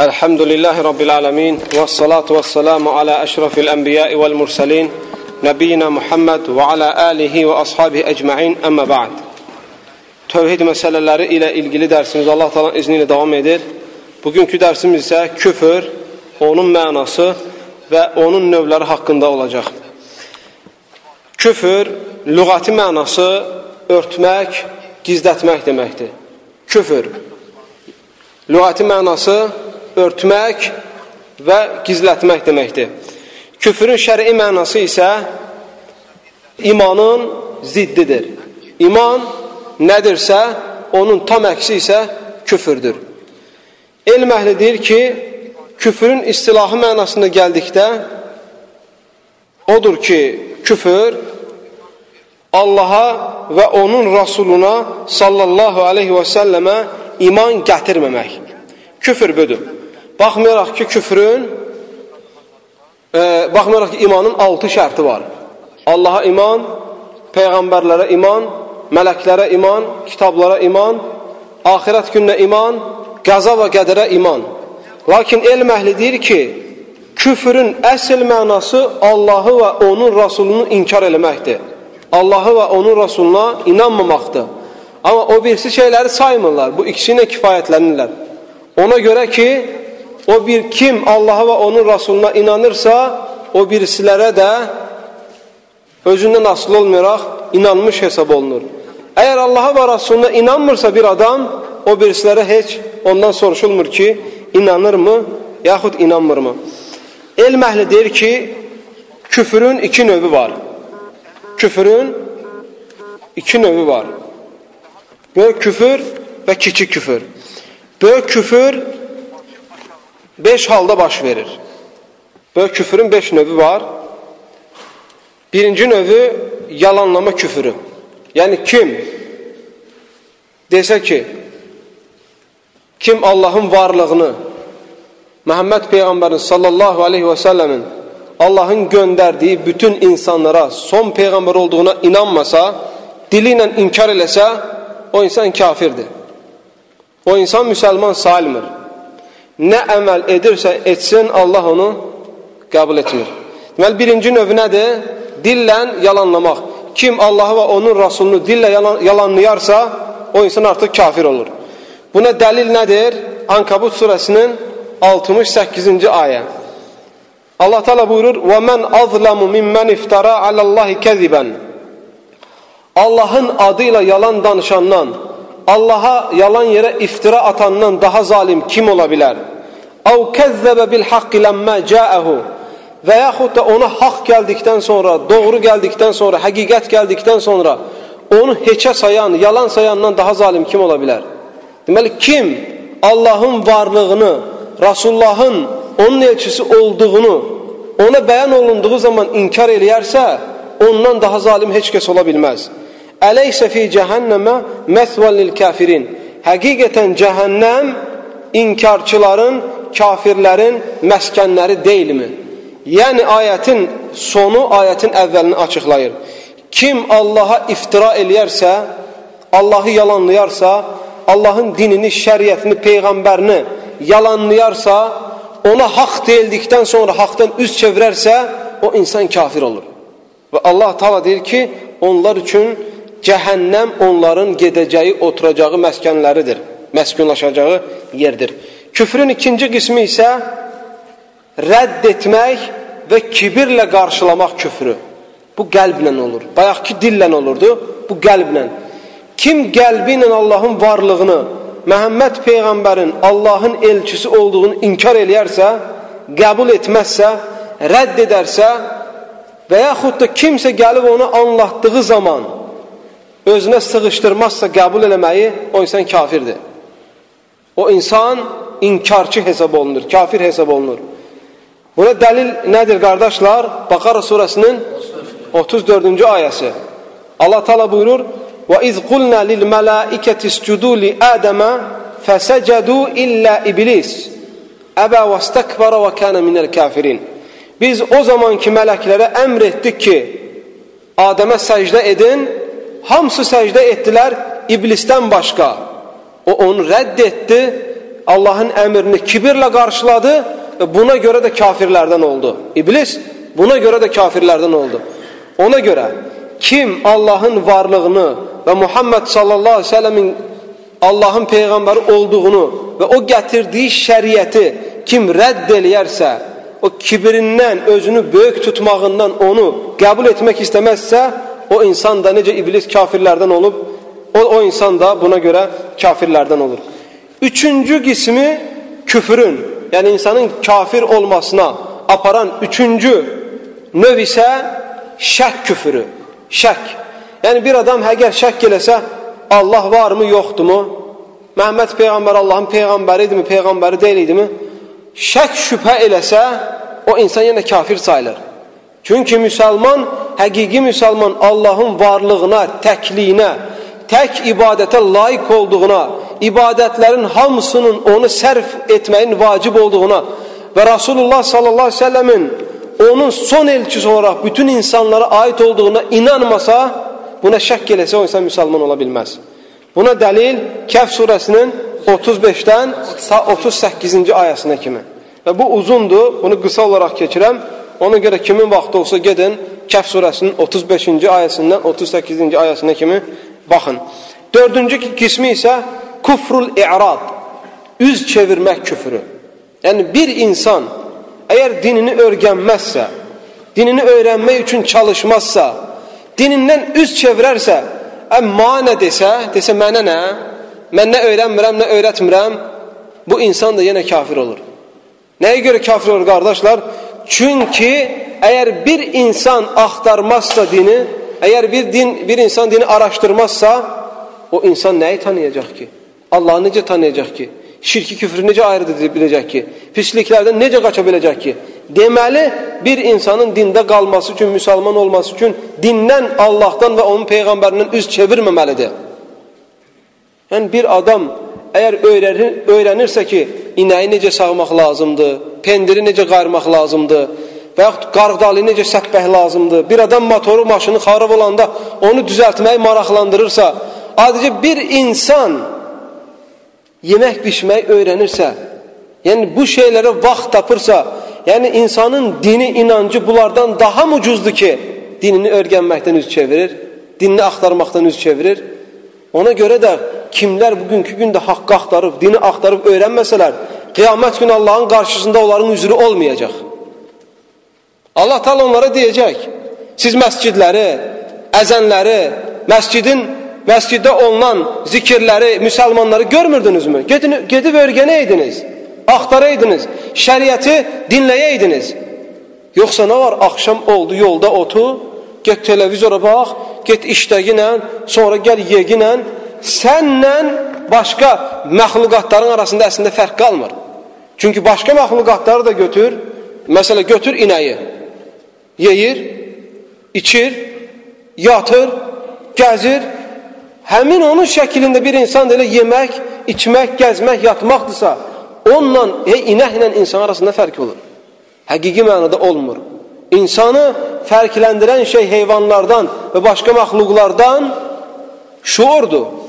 الحمد لله رب العالمين والصلاة والسلام على أشرف الأنبياء والمرسلين نبينا Muhammed və alə alihi və ashabihi əcməin əmmə ba'd. Tövhid məsələləri ilə ilgili dərsimiz Allah talan izni ilə davam edir. Bugünkü dərsimiz isə küfür, onun mənası və onun növləri haqqında olacaq. Küfür, lüğati mənası örtmək, gizlətmək deməkdir. Küfür, lüğati mənası örtmək və gizlətmək deməkdir. Küfrün şəri mənası isə imanın ziddidir. İman nədirsə, onun tam əksi isə küfürdür. Elm əhli deyir ki, küfrün istilahı mənasında gəldikdə odur ki, küfür Allaha və onun Rasuluna sallallahu aleyhi və səlləmə iman gətirməmək. Küfür budur. Baxmayaraq ki, küfrün, e, baxmayaraq ki, imanın altı şərti var. Allaha iman, peyğəmbərlərə iman, mələklərə iman, kitablara iman, axirət gününə iman, qəza və qədərə iman. Lakin elm əhli deyir ki, küfrün əsl mənası Allahı və onun Rasulunu inkar eləməkdir. Allahı və onun Rasuluna inanmamaqdır. Amma o birisi şeyləri saymırlar. Bu ikisi ilə kifayətlənirlər. Ona görə ki, O bir kim Allaha və onun Rasuluna inanırsa, o birisilərə də özündən asılı olmayaraq inanmış hesab olunur. Əgər Allaha və Rasuluna inanmırsa bir adam, o birisilərə heç ondan soruşulmur ki, inanırmı, yaxud inanmırmı? Elm əhli deyir ki, küfrün iki növü var. Küfrün iki növü var. Böyük küfür və kiçik küfür. Böyük küfür beş halda baş verir. Böyle küfürün beş növü var. Birinci növü yalanlama küfürü. Yani kim desə ki, kim Allahın varlığını, Məhəmməd Peyğəmbərin sallallahu aleyhi və səlləmin Allahın göndərdiyi bütün insanlara son Peyğəmbər olduğuna inanmasa, dili ilə inkar eləsə, o insan kafirdir. O insan müsəlman sayılmır nə əməl edirsə etsin, Allah onu qəbul etmir. Deməli, birinci növ nədir? Dillə yalanlamaq. Kim Allahı və onun Rasulunu dillə yalan, yalanlayarsa, o insan artıq kafir olur. Buna dəlil nədir? Ankabut surəsinin 68-ci ayə. Allah Teala buyurur: "Və men azlamu mimmen iftara alallahi keziben." Allahın adıyla yalan danışandan Allaha yalan yere iftira atandan daha zalim kim olabilir? Av kezzebe bil hakki lemme ca'ehu və yaxud da ona haqq gəldikdən sonra, doğru gəldikdən sonra, həqiqət gəldikdən sonra onu heçə sayan, yalan sayandan daha zalim kim ola bilər? Deməli, kim Allahın varlığını, Rasulullahın onun elçisi olduğunu ona bəyan olunduğu zaman inkar eləyərsə, ondan daha zalim heç kəs ola bilməz. Əleysə fi cəhənnəmə məsvən lil kafirin. Həqiqətən cəhənnəm inkarçıların, kafirlərin məskənləri deyilmi? Yəni ayətin sonu ayətin əvvəlini açıqlayır. Kim Allaha iftira eləyərsə, Allahı yalanlayarsa, Allahın dinini, şəriətini, peyğəmbərini yalanlayarsa, ona haqq deyildikdən sonra haqdan üz çevirərsə, o insan kafir olur. Və Allah Taala deyir ki, onlar üçün cəhənnəm onların gedəcəyi, oturacağı məskənləridir, məskunlaşacağı yerdir. Küfrün ikinci qismi isə rədd etmək və kibirlə qarşılamaq küfrü. Bu qəlblə olur. Bayaqki dillə olurdu, bu qəlblə. Kim qəlbi ilə Allahın varlığını, Məhəmməd Peyğəmbərin Allahın elçisi olduğunu inkar eləyərsə, qəbul etməzsə, rədd edərsə və yaxud da kimsə gəlib onu anlatdığı zaman özünə sığışdırmazsa qəbul eləməyi o insan kafirdir. O insan inkarçı hesab olunur, kafir hesab olunur. Buna dəlil nədir qardaşlar? Baqara surəsinin 34-cü ayəsi. Allah Taala buyurur: "Və iz qulna lil mələikəti iscudu li Adama fəsəcədu illə iblis. Əbə və istekbara və kana minəl kafirin." Biz o zamanki mələklərə əmr etdik ki, Adəmə səcdə edin, hamsı secde ettiler iblisten başka. O onu reddetti. Allah'ın emrini kibirle karşıladı ve buna göre de kafirlerden oldu. İblis buna göre de kafirlerden oldu. Ona göre kim Allah'ın varlığını ve Muhammed sallallahu aleyhi ve sellemin Allah'ın peygəmbəri olduğunu və o gətirdiyi şəriəti kim rədd o kibirindən, özünü böyük tutmağından onu qəbul etmək istəməzsə, o insan da necə iblis kafirlərdən olub, o, o insan da buna görə kafirlərdən olur. Üçüncü qismi küfrün, yəni insanın kafir olmasına aparan üçüncü növ isə şək küfürü, şək. Yəni bir adam əgər şək eləsə, Allah varmı, yoxdurmu? Məhəmməd Peyğəmbər Allahın Peyğəmbəri idimi, Peyğəmbəri deyil idimi? Şək şübhə eləsə, o insan yenə kafir sayılır. Çünki müsəlman, həqiqi müsəlman Allahın varlığına, təkliyinə, tək ibadətə layiq olduğuna, ibadətlərin hamısının onu sərf etməyin vacib olduğuna və Rasulullah sallallahu aleyhi ve sellemin onun son elçisi olaraq bütün insanlara aid olduğuna inanmasa, buna şək eləsə o insan müsəlman ola bilməz. Buna dəlil Kəf surəsinin 35-dən 38-ci ayəsinə kimi. Və bu uzundur, bunu qısa olaraq keçirəm. Ona görə kimin vaxtı olsa gedin Kəf surəsinin 35-ci ayəsindən 38-ci ayəsinə kimi baxın. Dördüncü qismi isə kufrul i'rad, üz çevirmək küfrü. Yəni bir insan əgər dinini öyrənməzsə, dinini öyrənmək üçün çalışmazsa, dinindən üz çevirərsə, əmma nə desə, desə mənə nə? Mən nə öyrənmirəm, nə öyrətmirəm, bu insan da yenə kafir olur. Nəyə görə kafir olur qardaşlar? Çünkü eğer bir insan aktarmazsa dini, eğer bir din bir insan dini araştırmazsa o insan neyi tanıyacak ki? Allah'ı nece tanıyacak ki? Şirki küfrü nece ayırt edebilecek ki? Pisliklerden nece kaçabilecek ki? Demeli bir insanın dinde kalması için, Müslüman olması için dinden, Allah'tan ve onun peygamberinden üz çevirmemelidir. Yani bir adam əgər öyrənir, öyrənirsə ki, inəyi necə sağmaq lazımdır, pendiri necə qayırmaq lazımdır və yaxud qarqdalı necə sətbək lazımdır, bir adam motoru, maşını xarab olanda onu düzəltməyi maraqlandırırsa, adicə bir insan yemək bişmək öyrənirsə, yəni bu şeylərə vaxt tapırsa, yəni insanın dini, inancı bunlardan daha mucuzdur ki, dinini öyrənməkdən üz çevirir, dinini axtarmaqdan üz çevirir. Ona görə də kimlər bugünkü gündə haqqı axtarıb, dini axtarıb öyrənməsələr, qiyamət günü Allahın qarşısında onların üzrü olmayacaq. Allah tal onlara deyəcək, siz məscidləri, əzənləri, məscidin məsciddə olunan zikirləri, müsəlmanları görmürdünüzmü? Gedin, gedib öyrənəydiniz, axtaraydınız, şəriəti dinləyəydiniz. Yoxsa nə var? Axşam oldu, yolda otu, get televizora bax, get işdəginlə, sonra gəl yeginlə, sənlə başqa məxluqatların arasında əslində fərq qalmır. Çünki başqa məxluqatları da götür, məsələ götür inəyi, yeyir, içir, yatır, gəzir, həmin onun şəklində bir insan elə yemək, içmək, gəzmək, yatmaqdırsa, onunla, hey, inəklə insan arasında fərq olur. Həqiqi mənada olmur. İnsanı fərqləndirən şey heyvanlardan və başqa məxluqlardan şuurdur,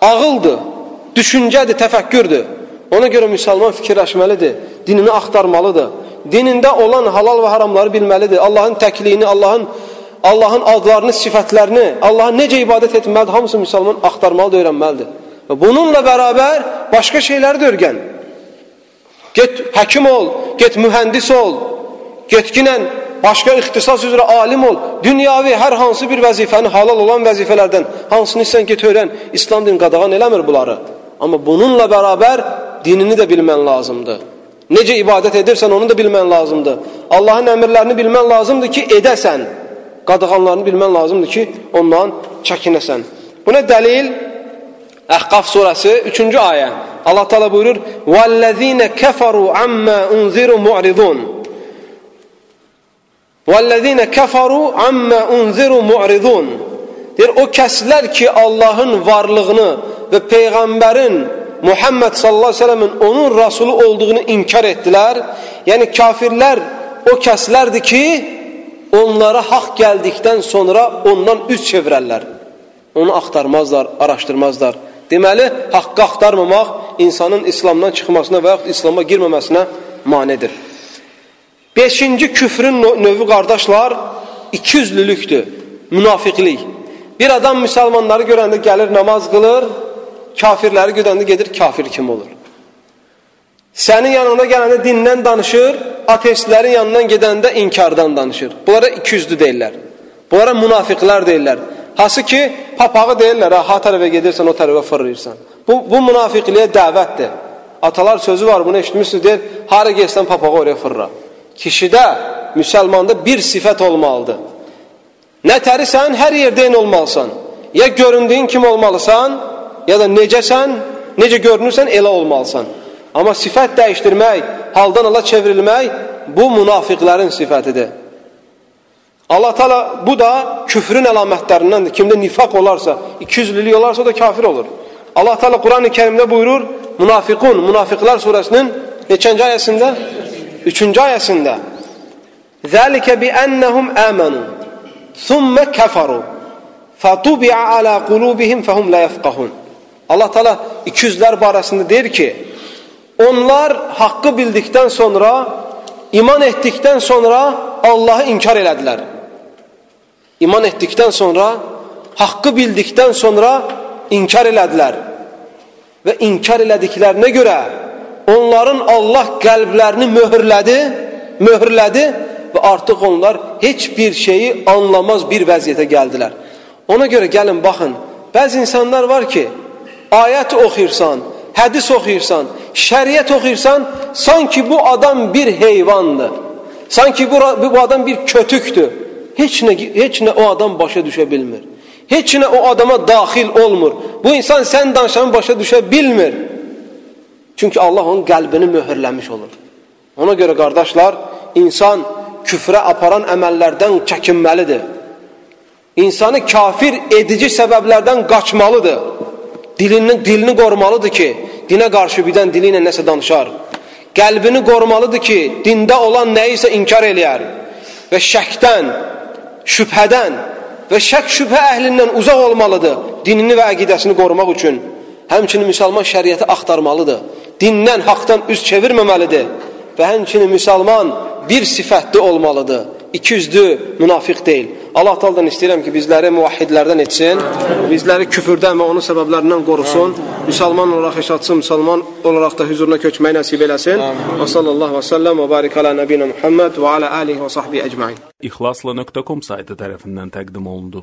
ağıldır, düşüncədir, təfəkkürdür. Ona görə müsəlman fikirləşməlidir, dinini axtarmalıdır. Dinində olan halal və haramları bilməlidir. Allahın təkliyini, Allahın Allahın adlarını, sifətlərini, Allaha necə ibadət etməlidir, hamısı müsəlman axtarmalıdır, öyrənməlidir. Və bununla bərabər başqa şeyləri də öyrən. Get həkim ol, get mühəndis ol, getginən başqa ixtisas üzrə alim ol. Dünyavi hər hansı bir vəzifəni halal olan vəzifələrdən hansını sən get öyrən. İslam din qadağan eləmir bunları. Amma bununla bərabər dinini də bilmən lazımdır. Necə ibadət edirsən onu da bilmən lazımdır. Allahın əmrlərini bilmən lazımdır ki, edəsən. Qadağanlarını bilmən lazımdır ki, ondan çəkinəsən. Buna dəlil Əhqaf surəsi 3-cü ayə. Allah Teala buyurur: "Vallazina kafaru amma unziru mu'ridun." Vallazina kafaru amma unziru mu'ridun. Deyir o kəslər ki, Allahın varlığını və peyğəmbərin Muhammed sallallahu əleyhi və səlləmin onun rasulu olduğunu inkar etdilər. Yəni kafirlər o kəslərdir ki, onlara haqq gəldikdən sonra ondan üz çevirərlər. Onu axtarmazlar, araşdırmazlar. Deməli, haqqı axtarmamaq insanın İslamdan çıxmasına və yaxud İslama girməməsinə manedir. Beşinci küfrün növü qardaşlar, ikiyüzlülükdür, münafiqlik. Bir adam müsəlmanları görəndə gəlir, namaz qılır, kafirləri görəndə gedir, kafir kim olur? Sənin yanında gələndə dindən danışır, ateistlərin yanından gedəndə inkardan danışır. Bunlara ikiyüzlü deyirlər. Bunlara münafiqlər deyirlər. Hası ki, papağı deyirlər, ha, tərəfə gedirsən, o tərəfə fırlayırsan. Bu, bu münafiqliyə dəvətdir. Atalar sözü var, bunu eşitmişsiniz, deyir, hara gelsən papağı oraya fırla. Kişidə, müsəlmanda bir sifət olmalıdır. Nə tərisən, hər yerdə eyni olmalısan. Ya göründüyün kim olmalısan, ya da necəsən, necə görünürsən, elə olmalısan. Amma sifət dəyişdirmək, haldan ala çevrilmək, bu münafiqlərin sifətidir. Allah Teala bu da küfrün əlamətlərindəndir. Kimdə nifaq olarsa, ikiyüzlülük olarsa da kafir olur. Allah Teala Quran-ı Kerimdə buyurur, Münafiqun, Münafiqlər surəsinin neçənci ayəsində? Üçüncü ayəsində. Zəlikə bi ennəhum əmənu, thummə kəfəru, fətubi'a alə qulubihim fəhum lə yəfqahun. Allah Teala ikiyüzlər barəsində deyir ki, onlar haqqı bildikdən sonra, iman etdikdən sonra Allahı inkar elədilər. İman etdikdən sonra, haqqı bildikdən sonra inkar elədilər. Və inkar elədiklərinə görə onların Allah qəlblərini möhürlədi, möhürlədi və artıq onlar heç bir şeyi anlamaz bir vəziyyətə gəldilər. Ona görə gəlin baxın, bəzi insanlar var ki, ayət oxuyursan, hədis oxuyursan, şəriət oxuyursan, sanki bu adam bir heyvandır. Sanki bu, bu adam bir kötüktür. Heç nə, heç nə o adam başa düşə bilmir. Heç nə o adama daxil olmur. Bu insan sən danışanı başa düşə. Çünki Allah onun qəlbini möhürləmiş olur. Ona görə qardaşlar, insan küfrə aparan əməllərdən çəkinməlidir. İnsanı kafir edici səbəblərdən qaçmalıdır. Dilini, dilini qorumalıdır ki, dinə qarşı birdən dili ilə nəsə danışar. Qəlbini qorumalıdır ki, dində olan nəyisə inkar eləyər. Və şəkdən, şübhədən, və şək şübhə əhlindən uzaq olmalıdır dinini və əqidəsini qorumaq üçün. Həmçinin müsəlman şəriəti axtarmalıdır. Dindən, haqdan üz çevirməməlidir və həmçinin müsəlman bir sifətli olmalıdır. İkiyüzlü, münafiq deyil. Allah Taala'dan istəyirəm ki, bizləri muvahhidlərdən etsin, bizləri küfürdən və onun səbəblərindən qorusun, müsəlman olaraq yaşatsın, müsəlman olaraq da huzuruna köçməyi nəsib eləsin. Və sallallahu və səlləm və barik alə nəbinə Muhammed və alə alihi və sahbihi əcmain. İxlasla.com saytı tərəfindən təqdim olundu.